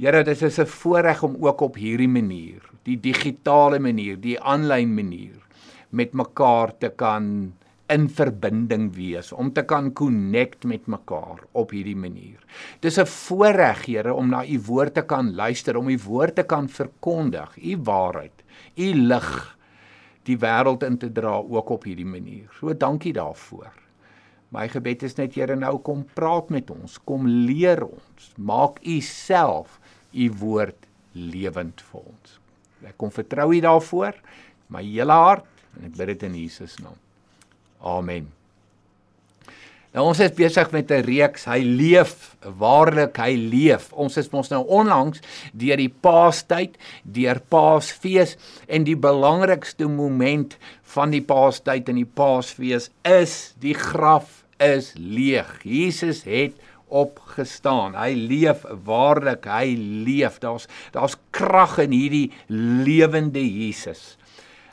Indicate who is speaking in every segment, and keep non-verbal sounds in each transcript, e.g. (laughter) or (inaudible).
Speaker 1: Here, dit is 'n voorreg om ook op hierdie manier, die digitale manier, die aanlyn manier met mekaar te kan in verbinding wees, om te kan connect met mekaar op hierdie manier. Dis 'n voorreg, Here, om na u woord te kan luister, om u woord te kan verkondig, u waarheid, u lig die wêreld in te dra ook op hierdie manier. So dankie daarvoor. My gebed is net Here nou kom praat met ons, kom leer ons, maak u self u woord lewend vir ons. Ek kom vertrou u daarvoor, my hele hart en ek bid dit in Jesus naam. Amen. Nou ons is besig met 'n reeks. Hy leef, waarlik hy leef. Ons is mos nou onlangs deur die Paastyd, deur Paasfees en die belangrikste moment van die Paastyd en die Paasfees is die graf is leeg. Jesus het opgestaan. Hy leef waarlik, hy leef. Daar's daar's krag in hierdie lewende Jesus.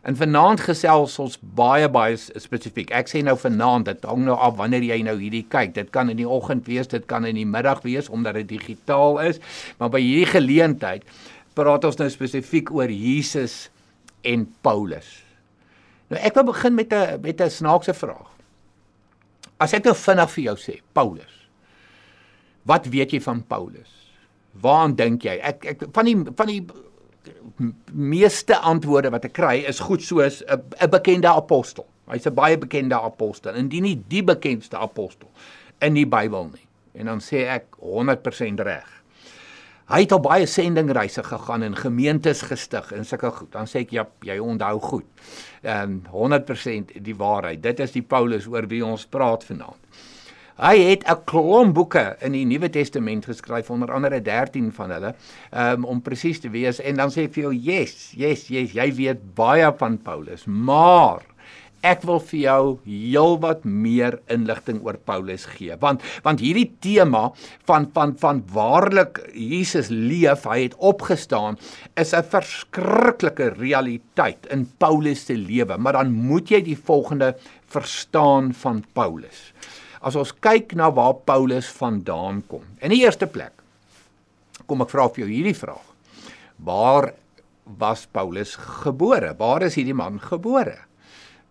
Speaker 1: En vanaand gesels ons baie baie spesifiek. Ek sê nou vanaand, dit hang nou af wanneer jy nou hierdie kyk. Dit kan in die oggend wees, dit kan in die middag wees omdat dit digitaal is, maar by hierdie geleentheid praat ons nou spesifiek oor Jesus en Paulus. Nou ek wil begin met 'n met 'n snaakse vraag. As ek nou vinnig vir jou sê, Paulus. Wat weet jy van Paulus? Waaraan dink jy? Ek ek van die van die meeste antwoorde wat ek kry is goed soos 'n bekende apostel. Hy's 'n baie bekende apostel, indien nie die bekendste apostel in die Bybel nie. En dan sê ek 100% reg. Hy het al baie sendingreise gegaan en gemeentes gestig en sulke goed. Dan sê ek ja, jy onthou goed. Ehm um, 100% die waarheid. Dit is die Paulus oor wie ons praat vanaand. Hy het 'n klomp boeke in die Nuwe Testament geskryf, onder andere 13 van hulle, um, om presies te wees. En dan sê ek vir jou, "Yes, yes, yes, jy weet baie van Paulus, maar ek wil vir jou heelwat meer inligting oor Paulus gee. Want want hierdie tema van van van waarlik Jesus leef hy het opgestaan is 'n verskriklike realiteit in Paulus se lewe. Maar dan moet jy die volgende verstaan van Paulus as ons kyk na waar Paulus vandaan kom. In die eerste plek kom ek vra vir jou hierdie vraag. Waar was Paulus gebore? Waar is hierdie man gebore?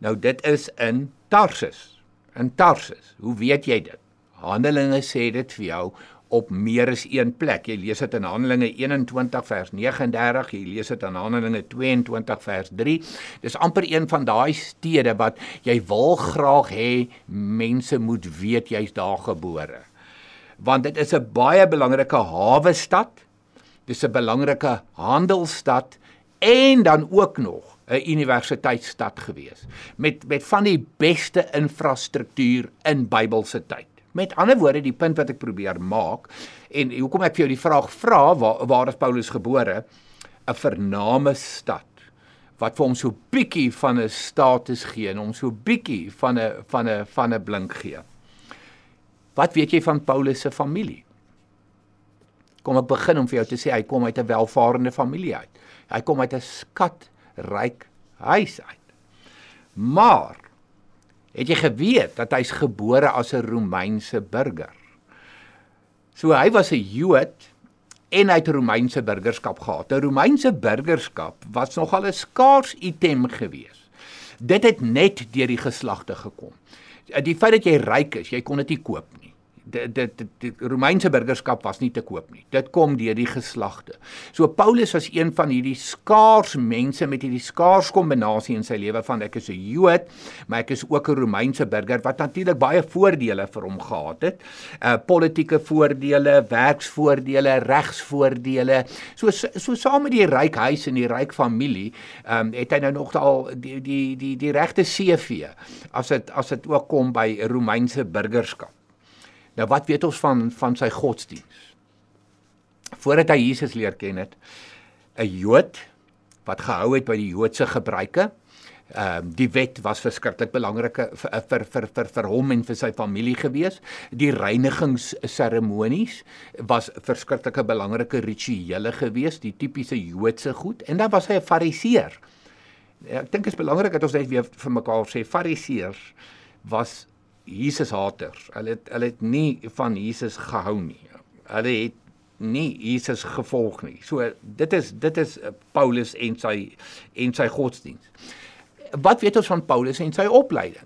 Speaker 1: Nou dit is in Tarsus. In Tarsus. Hoe weet jy dit? Handelinge sê dit vir jou op meer as een plek. Jy lees dit in Handelinge 21 vers 39, jy lees dit in Handelinge 22 vers 3. Dis amper een van daai stede wat jy wil graag hê mense moet weet jy's daar gebore. Want dit is 'n baie belangrike hawe stad. Dis 'n belangrike handelsstad en dan ook nog 'n universiteitsstad gewees met met van die beste infrastruktuur in Bybelse tyd. Met ander woorde, die punt wat ek probeer maak en hoekom ek vir jou die vraag vra, waar waar is Paulus gebore? 'n Vername stad wat vir hom so bietjie van 'n status gee en hom so bietjie van 'n van 'n van 'n blink gee. Wat weet jy van Paulus se familie? Kom ek begin om vir jou te sê hy kom uit 'n welvarende familie uit. Hy kom uit 'n skatryk huis uit. Maar Het jy geweet dat hy's gebore as 'n Romeinse burger? So hy was 'n Jood en hy het Romeinse burgerskap gehad. 'n Romeinse burgerskap was nogal 'n skaars item gewees. Dit het net deur die geslagte gekom. Die feit dat jy ryk is, jy kon dit nie koop dit dit die Romeinse burgerskap was nie te koop nie. Dit kom deur die geslagte. So Paulus was een van hierdie skaars mense met hierdie skaars kombinasie in sy lewe van ek is 'n Jood, maar ek is ook 'n Romeinse burger wat natuurlik baie voordele vir hom gehad het. Uh politieke voordele, werksvoordele, regsvoordele. So so saam met die ryk huis en die ryk familie, ehm um, het hy nou nog al die die die die regte CV as dit as dit ook kom by Romeinse burgerskap. Nou wat weet ons van van sy godsdiens? Voordat hy Jesus leer ken het, 'n Jood wat gehou het by die Joodse gebruike. Ehm um, die wet was verskriklik belangrik vir vir vir vir vir hom en vir sy familie gewees. Die reinigingsseremonies was verskriklike belangrike rituele gewees, die tipiese Joodse goed en dan was hy 'n Fariseer. Ek dink dit is belangrik dat ons net weer vir mekaar sê Fariseërs was Jesus haters. Hulle het hulle het nie van Jesus gehou nie. Hulle het nie Jesus gevolg nie. So dit is dit is eh, Paulus en sy en sy godsdiens. Wat weet ons van Paulus en sy opleiding?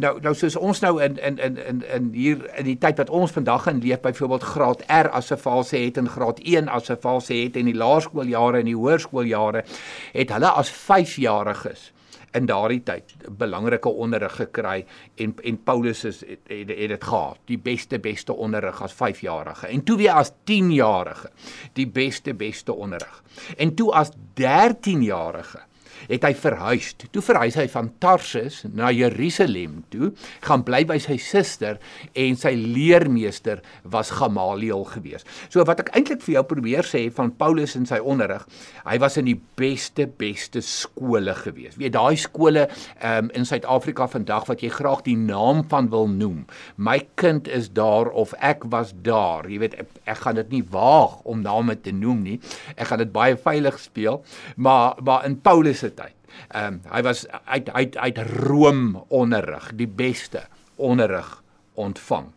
Speaker 1: Nou nou soos ons nou in in in in in hier in die tyd wat ons vandag in leef byvoorbeeld graad R as 'n fase het en graad 1 as 'n fase het en die laerskooljare en die hoërskooljare het hulle as 5-jariges in daardie tyd belangrike onderrig gekry en en Paulus is het, het, het dit gehad. Die beste beste onderrig as 5-jarige en toe weer as 10-jarige die beste beste onderrig. En toe as 13-jarige het hy verhuis. Toe verhuis hy van Tarsus na Jerusalem toe, gaan bly by sy suster en sy leermeester was Gamaliel gewees. So wat ek eintlik vir jou probeer sê van Paulus en sy onderrig, hy was in die beste beste skole gewees. Weet daai skole um, in Suid-Afrika vandag wat jy graag die naam van wil noem. My kind is daar of ek was daar. Jy weet ek, ek gaan dit nie waag om name te noem nie. Ek gaan dit baie veilig speel, maar maar in Paulus se tyd. Ehm um, hy was uit uit uit Rome onderrig, die beste onderrig ontvang.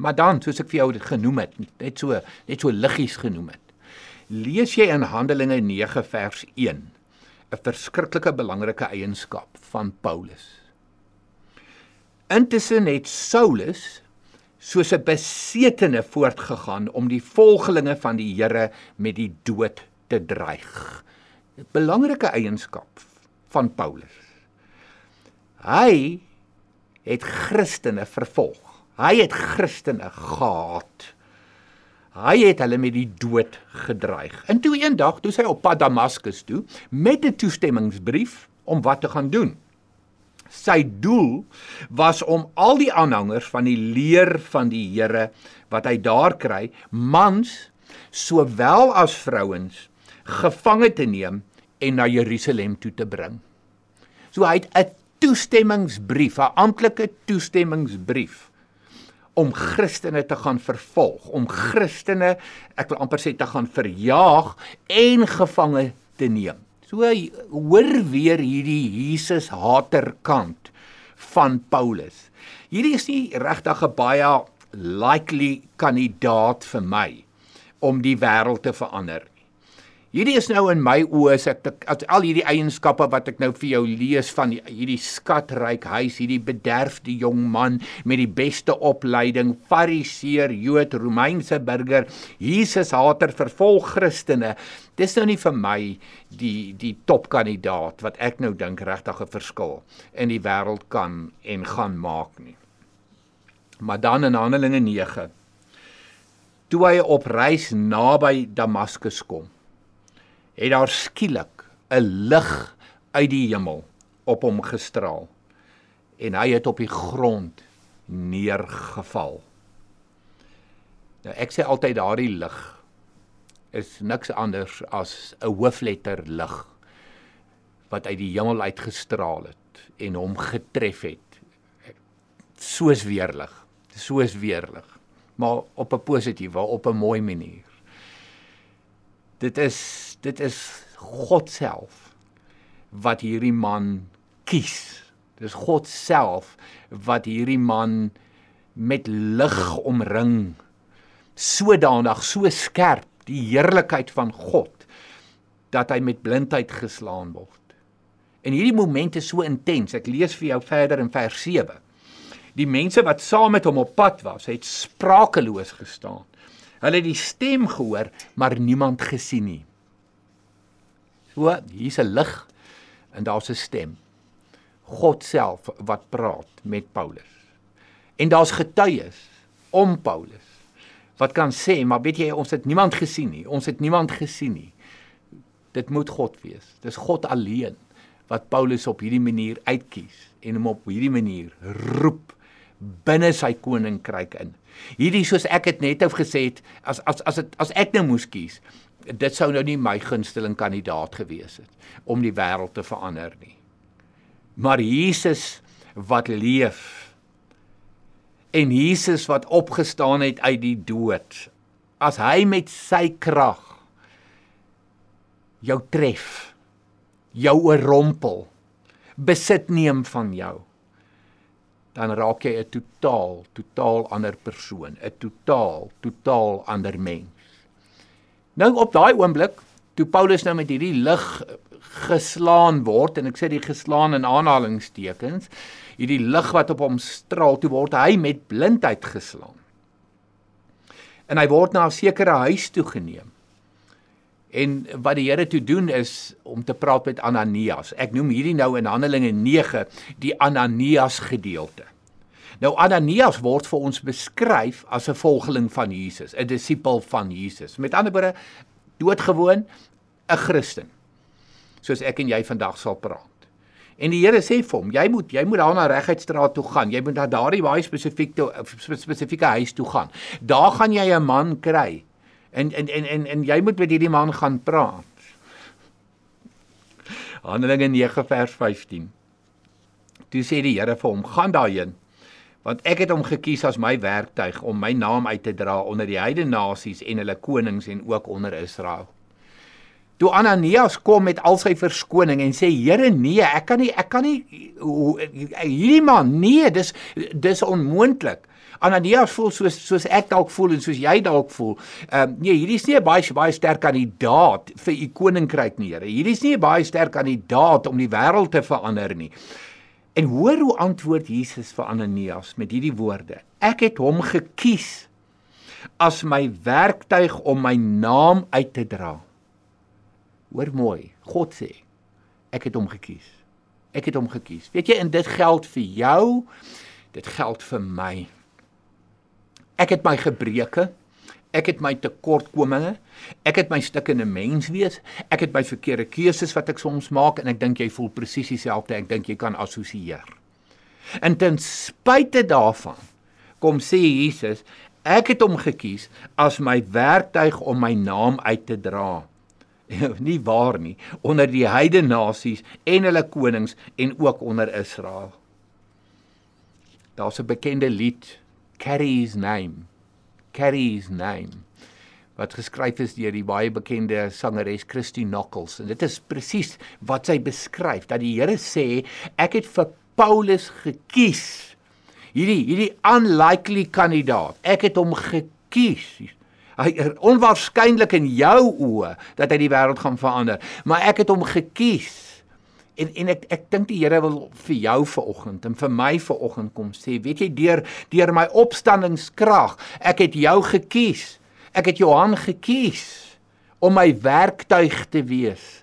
Speaker 1: Maar dan, soos ek vir jou genoem het, net so net so liggies genoem het. Lees jy in Handelinge 9 vers 1 'n verskriklike belangrike eienskap van Paulus. Intussen het Saulus soos 'n besetene voortgegaan om die volgelinge van die Here met die dood te dreig belangrike eienskap van Paulus. Hy het Christene vervolg. Hy het Christene gehaat. Hy het hulle met die dood gedreig. En toe eendag toe sy op pad Damaskus toe met 'n toestemmingsbrief om wat te gaan doen. Sy doel was om al die aanhangers van die leer van die Here wat hy daar kry, mans sowel as vrouens gevange te neem en na Jerusalem toe te bring. So hy het 'n toestemmingsbrief, 'n amptelike toestemmingsbrief om Christene te gaan vervolg, om Christene, ek wil amper sê te gaan verjaag en gevange te neem. So hoor weer hierdie Jesus hater kant van Paulus. Hierdie is nie regtig 'n baie likely kandidaat vir my om die wêreld te verander Hierdie is nou in my oë as ek as al hierdie eienskappe wat ek nou vir jou lees van die, hierdie skatryk huis, hierdie bederfde jong man met die beste opleiding, fariseer, Jood, Romeinse burger, Jesus hater, vervolg Christene. Dis nou nie vir my die die topkandidaat wat ek nou dink regtig 'n verskil in die wêreld kan en gaan maak nie. Maar dan in Handelinge 9 toe hy op reis naby Damaskus kom het daar skielik 'n lig uit die hemel op hom gestraal en hy het op die grond neergeval. Nou ek sê altyd daardie lig is niks anders as 'n hoofletter lig wat uit die hemel uitgestraal het en hom getref het soos weerlig soos weerlig maar op 'n positiewe op 'n mooi manier dit is dit is God self wat hierdie man kies. Dis God self wat hierdie man met lig omring. Sodanig so skerp die heerlikheid van God dat hy met blindheid geslaan word. En hierdie moment is so intens. Ek lees vir jou verder in vers 7. Die mense wat saam met hom op pad was, het sprakeloos gestaan. Hulle het die stem gehoor, maar niemand gesien nie. So, hier's 'n lig en daar's 'n stem. God self wat praat met Paulus. En daar's getuies om Paulus wat kan sê, maar weet jy, ons het niemand gesien nie. Ons het niemand gesien nie. Dit moet God wees. Dis God alleen wat Paulus op hierdie manier uitkies en hom op hierdie manier roep binne sy koninkryk in. Hierdie soos ek dit net het gesê het, as as as dit as ek nou moes kies, dit sou nou nie my gunsteling kandidaat gewees het om die wêreld te verander nie. Maar Jesus wat leef en Jesus wat opgestaan het uit die dood, as hy met sy krag jou tref, jou oorrompel, besit neem van jou dan raak jy 'n totaal, totaal ander persoon, 'n totaal, totaal ander mens. Nou op daai oomblik, toe Paulus nou met hierdie lig geslaan word en ek sê die geslaan in aanhalingstekens, hierdie lig wat op hom straal, toe word hy met blindheid geslaan. En hy word na 'n sekere huis toe geneem. En wat die Here toe doen is om te praat met Ananias. Ek noem hierdie nou in Handelinge 9 die Ananias gedeelte. Nou Ananias word vir ons beskryf as 'n volgeling van Jesus, 'n disipel van Jesus. Met ander woorde, doodgewoon 'n Christen. Soos ek en jy vandag sal praat. En die Here sê vir hom, jy moet jy moet daar na Regheidstraat toe gaan. Jy moet na daardie baie spesifieke spesifieke huis toe gaan. Daar gaan jy 'n man kry En en en en, en jy moet met hierdie man gaan praat. Handelinge 9 vers 15. Toe sê die Here vir hom: "Gaan daarheen, want ek het hom gekies as my werktuig om my naam uit te dra onder die heidene nasies en hulle konings en ook onder Israel." Toe Ananias kom met al sy verskoning en sê: "Here, nee, ek kan nie ek kan nie hierdie man, nee, dis dis onmoontlik." Ananias voel soos soos ek dalk voel en soos jy dalk voel. Ehm um, nee, hierdie is nie 'n baie baie sterk kandidaat vir u koninkryk nie, Here. Hierdie is nie 'n baie sterk kandidaat om die wêreld te verander nie. En hoor hoe antwoord Jesus vir Ananias met hierdie woorde: Ek het hom gekies as my werktuig om my naam uit te dra. Hoor mooi, God sê, ek het hom gekies. Ek het hom gekies. Weet jy, en dit geld vir jou. Dit geld vir my. Ek het my gebreke. Ek het my tekortkominge. Ek het my stukkende mens wees. Ek het my verkeerde keuses wat ek soms maak en ek dink jy voel presies dieselfde. Ek dink jy kan assosieer. En ten spyte daarvan kom sê Jesus, ek het hom gekies as my werktuig om my naam uit te dra. (laughs) nie waar nie onder die heidene nasies en hulle konings en ook onder Israel. Daar's 'n bekende lied carry his name. Carry his name wat geskryf is deur die baie bekende sangeres Christy Nockels en dit is presies wat sy beskryf dat die Here sê ek het vir Paulus gekies. Hierdie hierdie unlikely kandidaat ek het hom gekies. Hy onwaarskynlik in jou oë dat hy die wêreld gaan verander maar ek het hom gekies En en ek ek dink die Here wil vir jou vanoggend en vir my vanoggend kom sê, weet jy deur deur my opstandingskrag, ek het jou gekies. Ek het Johan gekies om my werktuig te wees.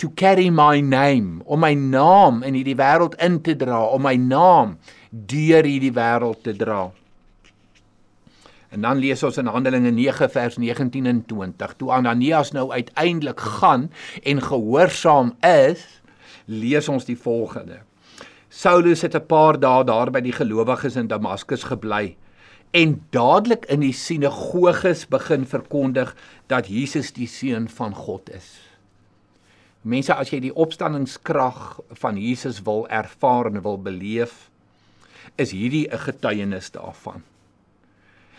Speaker 1: To carry my name, om my naam in hierdie wêreld in te dra, om my naam deur hierdie wêreld te dra. En dan lees ons in Handelinge 9 vers 19 en 20, toe Ananias nou uiteindelik gaan en gehoorsaam is, lees ons die volgende. Saulus het 'n paar dae daar by die gelowiges in Damaskus gebly en dadelik in die sinagoges begin verkondig dat Jesus die seun van God is. Mense, as jy die opstandingskrag van Jesus wil ervaar en wil beleef, is hierdie 'n getuienis daarvan.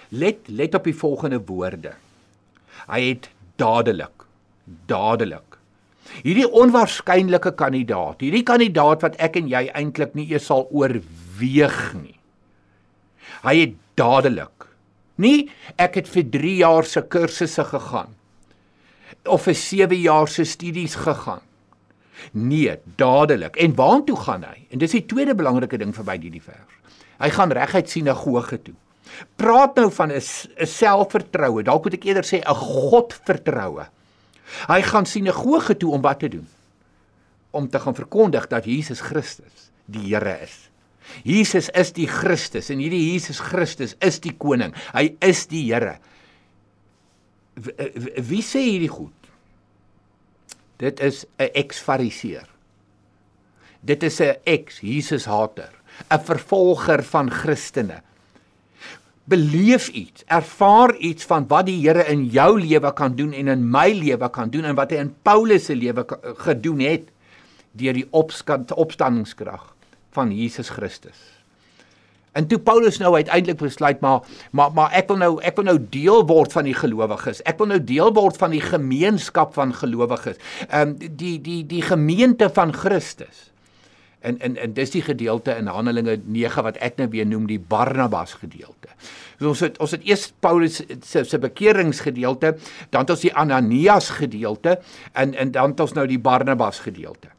Speaker 1: Let let op die volgende woorde. Hy het dadelik dadelik Hierdie onwaarskynlike kandidaat, hierdie kandidaat wat ek en jy eintlik nie eers sal oorweeg nie. Hy het dadelik. Nie ek het vir 3 jaar se kursusse gegaan of vir 7 jaar se studies gegaan. Nee, dadelik. En waartoe gaan hy? En dis die tweede belangrike ding verby hierdie vers. Hy gaan reguit sinagoge toe. Praat nou van 'n selfvertroue, dalk moet ek eerder sê 'n godvertroue. Hy gaan sinagoge toe om wat te doen? Om te gaan verkondig dat Jesus Christus die Here is. Jesus is die Christus en hierdie Jesus Christus is die koning. Hy is die Here. Wie sê hierdie goed? Dit is 'n ex-fariseer. Dit is 'n ex-Jesus hater, 'n vervolger van Christene beleef iets, ervaar iets van wat die Here in jou lewe kan doen en in my lewe kan doen en wat hy in Paulus se lewe gedoen het deur die opstandingskrag van Jesus Christus. En toe Paulus nou uiteindelik besluit maar maar maar ek wil nou ek wil nou deel word van die gelowiges. Ek wil nou deel word van die gemeenskap van gelowiges. Ehm um, die die die gemeente van Christus. En en en dis die gedeelte in Handelinge 9 wat ek nou weer noem die Barnabas gedeelte. So ons het ons het eers Paulus se se bekeringsgedeelte, dan het ons die Ananias gedeelte en en dan het ons nou die Barnabas gedeelte.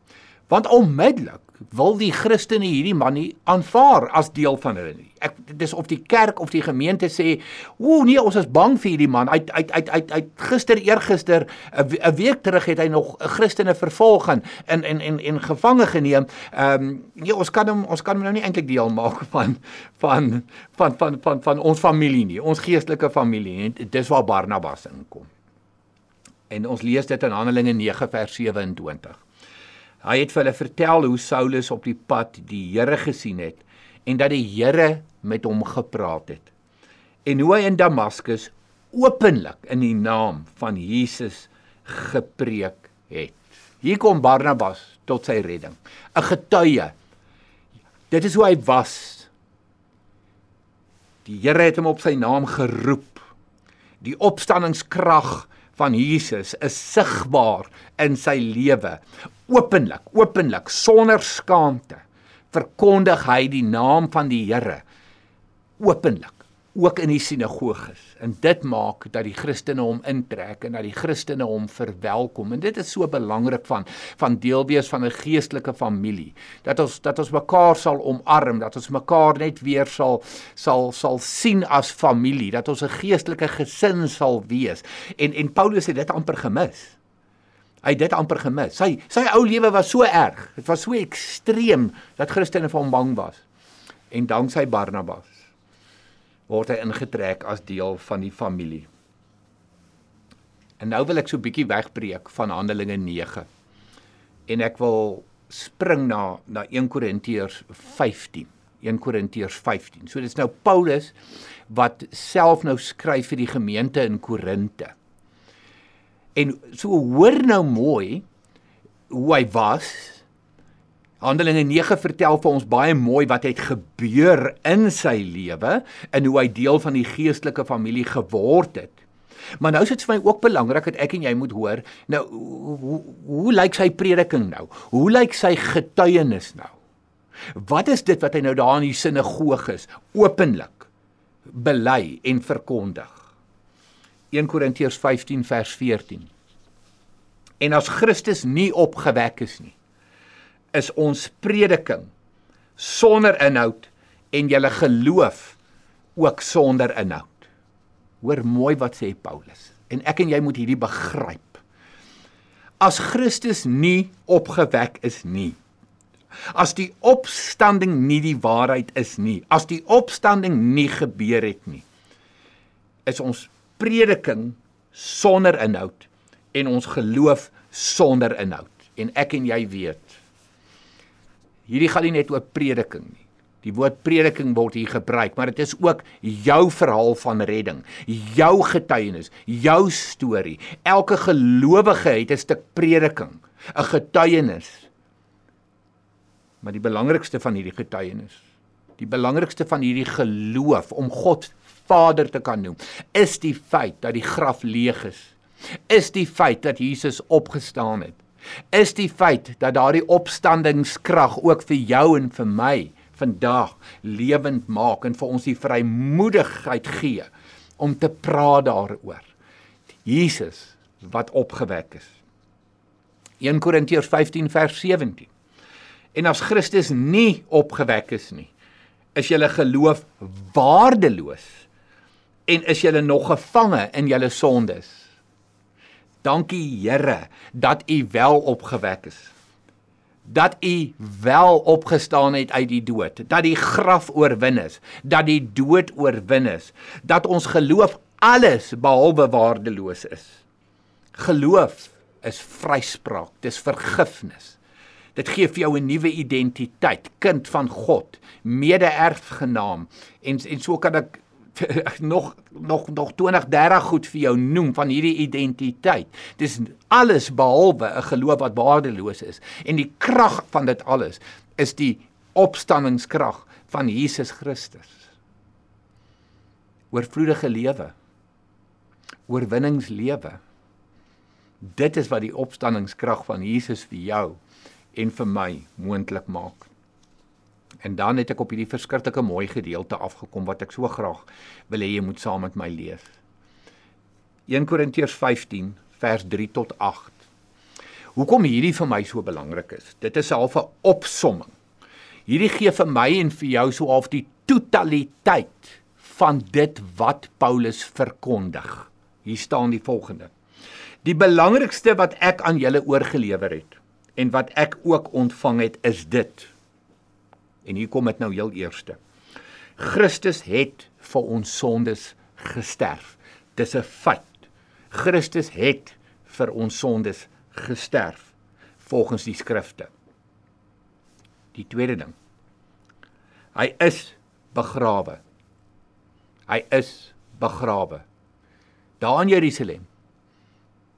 Speaker 1: Want onmiddellik wil die Christene hierdie man nie aanvaar as deel van hulle nie. Ek dis of die kerk of die gemeente sê, "O nee, ons is bang vir hierdie man. Uit uit uit uit uit gister eergister 'n week terug het hy nog 'n Christene vervolg en en en en, en gevange geneem. Ehm um, nee, ons kan hom ons kan hom nou nie eintlik deel maak van van van van van van ons familie nie, ons geestelike familie nie. Dis waar Barnabas inkom. En ons lees dit in Handelinge 9 vers 27. Hy het vir hulle vertel hoe Saulus op die pad die Here gesien het en dat die Here met hom gepraat het. En hoe hy in Damaskus openlik in die naam van Jesus gepreek het. Hier kom Barnabas tot sy redding. 'n Getuie. Dit is hoe hy was. Die Here het hom op sy naam geroep. Die opstanningskrag van Jesus is sigbaar in sy lewe. Openlik, openlik, sonder skaamte verkondig hy die naam van die Here openlik ook in die sinagoges. En dit maak dat die Christene hom intrek en dat die Christene hom verwelkom. En dit is so belangrik van van deel wees van 'n geestelike familie dat ons dat ons mekaar sal omarm dat ons mekaar net weer sal sal sal sien as familie dat ons 'n geestelike gesin sal wees. En en Paulus het dit amper gemis hy het dit amper gemis sy sy ou lewe was so erg dit was so ekstreem dat Christene vir hom bang was en danksy Barnabas word hy ingetrek as deel van die familie. En nou wil ek so 'n bietjie wegbreek van Handelinge 9. En ek wil spring na na 1 Korintiërs 15. 1 Korintiërs 15. So dis nou Paulus wat self nou skryf vir die gemeente in Korinte. En so hoor nou mooi hoe hy was Handelinge 9 vertel vir ons baie mooi wat het gebeur in sy lewe en hoe hy deel van die geestelike familie geword het. Maar nou is dit vir my ook belangrik dat ek en jy moet hoor, nou hoe, hoe, lyk sy prediking nou? Hoe lyk sy getuienis nou? Wat is dit wat hy nou daar in die sinagoges openlik bely en verkondig? 1 Korintiërs 15 vers 14. En as Christus nie opgewek is nie, is ons prediking sonder inhoud en julle geloof ook sonder inhoud. Hoor mooi wat sê Paulus. En ek en jy moet hierdie begryp. As Christus nie opgewek is nie. As die opstanding nie die waarheid is nie, as die opstanding nie gebeur het nie, is ons prediking sonder inhoud en ons geloof sonder inhoud. En ek en jy weet, Hierdie gaan nie net oor prediking nie. Die woord prediking word hier gebruik, maar dit is ook jou verhaal van redding, jou getuienis, jou storie. Elke gelowige het 'n stuk prediking, 'n getuienis. Maar die belangrikste van hierdie getuienis, die belangrikste van hierdie geloof om God Vader te kan noem, is die feit dat die graf leeg is. Is die feit dat Jesus opgestaan het is die feit dat daardie opstandingskrag ook vir jou en vir my vandag lewend maak en vir ons die vrymoedigheid gee om te praat daaroor. Jesus wat opgewek is. 1 Korintiërs 15 vers 17. En as Christus nie opgewek is nie, is julle geloof waardeloos en is julle nog gevange in julle sondes. Dankie Here dat U wel opgewek is. Dat U wel opgestaan het uit die dood, dat die graf oorwin is, dat die dood oorwin is, dat ons geloof alles behalwe waardeloos is. Geloof is vryspraak, dis vergifnis. Dit gee vir jou 'n nuwe identiteit, kind van God, mede-erfgenaam. En en so kan ek (laughs) nog nog nog 20 30 goed vir jou noem van hierdie identiteit. Dis alles behalwe 'n geloof wat waardeloos is en die krag van dit alles is die opstanningskrag van Jesus Christus. Oorvloedige lewe. Oorwinningslewe. Dit is wat die opstanningskrag van Jesus vir jou en vir my moontlik maak. En dan het ek op hierdie verskriklike mooi gedeelte afgekom wat ek so graag wil hê jy moet saam met my lees. 1 Korintiërs 15 vers 3 tot 8. Hoekom hierdie vir my so belangrik is. Dit is half 'n opsomming. Hierdie gee vir my en vir jou so half die totaliteit van dit wat Paulus verkondig. Hier staan die volgende: Die belangrikste wat ek aan julle oorgelewer het en wat ek ook ontvang het is dit. En hier kom dit nou heel eerste. Christus het vir ons sondes gesterf. Dis 'n feit. Christus het vir ons sondes gesterf volgens die skrifte. Die tweede ding. Hy is begrawe. Hy is begrawe. Daar in Jerusalem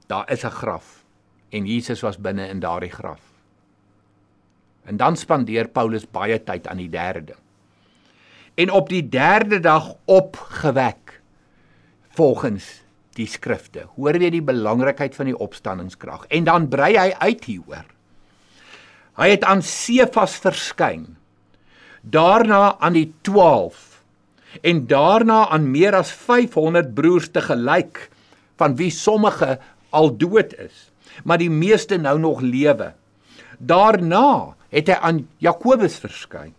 Speaker 1: daar is 'n graf en Jesus was binne in daardie graf. En dan spandeer Paulus baie tyd aan die derde. En op die derde dag opgewek volgens die skrifte. Hoor jy die belangrikheid van die opstanningskrag? En dan brei hy uit hieroor. Hy het aan Sefas verskyn. Daarna aan die 12 en daarna aan meer as 500 broers te gelyk van wie sommige al dood is, maar die meeste nou nog lewe. Daarna het hy aan Jakobus verskyn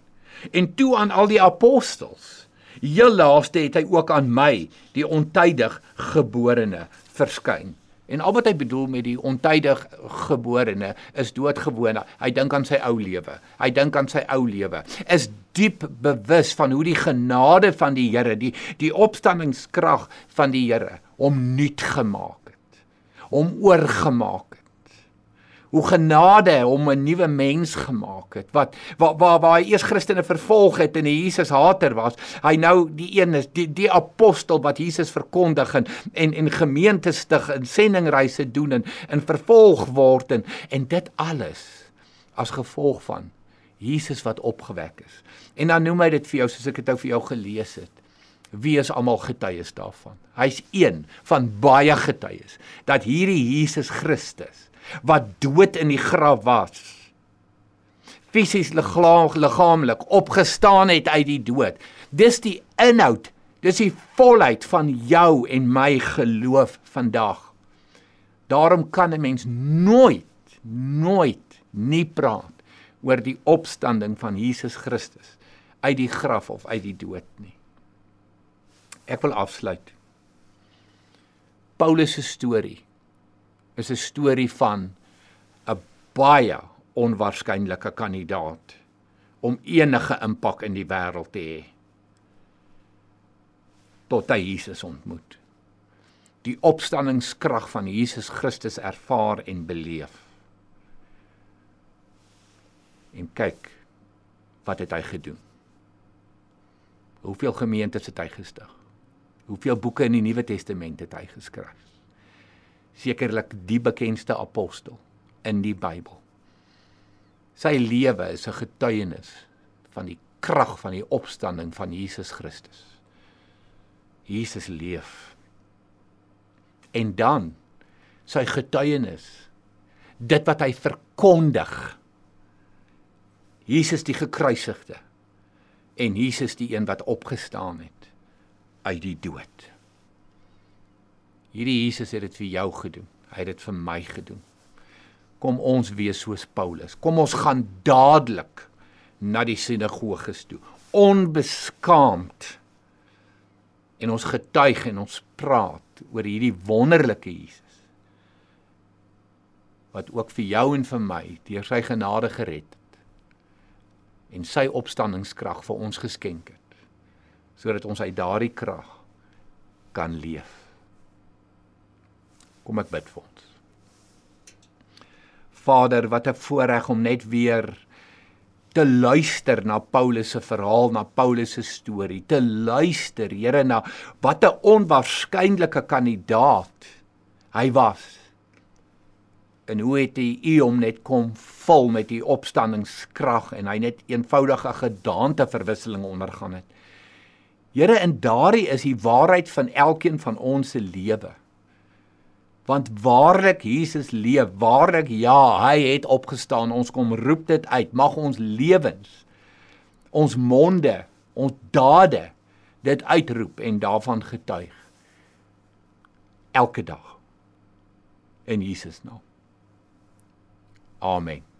Speaker 1: en toe aan al die apostels. Heel laaste het hy ook aan my, die ontydig geborene, verskyn. En al wat hy bedoel met die ontydig geborene is doodgewone. Hy dink aan sy ou lewe. Hy dink aan sy ou lewe. Is diep bewus van hoe die genade van die Here, die die opstanningskrag van die Here hom nuut gemaak hom oorgemaak het. Hoe genade hom 'n nuwe mens gemaak het. Wat waar waar waar hy eers Christene vervolg het en 'n Jesus hater was, hy nou die een is die die apostel wat Jesus verkondig en en, en gemeentes stig en sendingreise doen en in vervolg word en en dit alles as gevolg van Jesus wat opgewek is. En dan noem hy dit vir jou soos ek dit nou vir jou gelees het. Wie is almal getuies daarvan? Hy's een van baie getuies dat hierdie Jesus Christus wat dood in die graf was fisies liggaamlik opgestaan het uit die dood. Dis die inhoud, dis die volheid van jou en my geloof vandag. Daarom kan 'n mens nooit nooit nie praat oor die opstanding van Jesus Christus uit die graf of uit die dood nie. Ek wil afsluit. Paulus se storie is 'n storie van 'n baie onwaarskynlike kandidaat om enige impak in die wêreld te hê tot hy Jesus ontmoet. Die opstanningskrag van Jesus Christus ervaar en beleef. En kyk wat het hy gedoen? Hoeveel gemeentes het hy gestig? Hoeveel boeke in die Nuwe Testament het hy geskryf? Sekerlik die bekendste apostel in die Bybel. Sy lewe is 'n getuienis van die krag van die opstanding van Jesus Christus. Jesus leef. En dan sy getuienis dit wat hy verkondig. Jesus die gekruisigde en Jesus die een wat opgestaan het uit die dood. Hierdie Jesus het dit vir jou gedoen. Hy het dit vir my gedoen. Kom ons wees soos Paulus. Kom ons gaan dadelik na die sinagoges toe, onbeskaamd. En ons getuig en ons praat oor hierdie wonderlike Jesus wat ook vir jou en vir my deur sy genade gered het en sy opstanningskrag vir ons geskenk het sodat ons uit daardie krag kan leef. Kom ek bid vir ons. Vader, wat 'n voorreg om net weer te luister na Paulus se verhaal, na Paulus se storie, te luister, Here, na wat 'n onwaarskynlike kandidaat hy was. En hoe het hy u om net kom vul met die opstandingskrag en hy net eenvoudige gedaanteverwisseling ondergaan het. Here, in daardie is die waarheid van elkeen van ons se lewe want waarlik Jesus leef, waarlik ja, hy het opgestaan. Ons kom roep dit uit. Mag ons lewens, ons monde, ons dade dit uitroep en daarvan getuig elke dag in Jesus naam. Amen.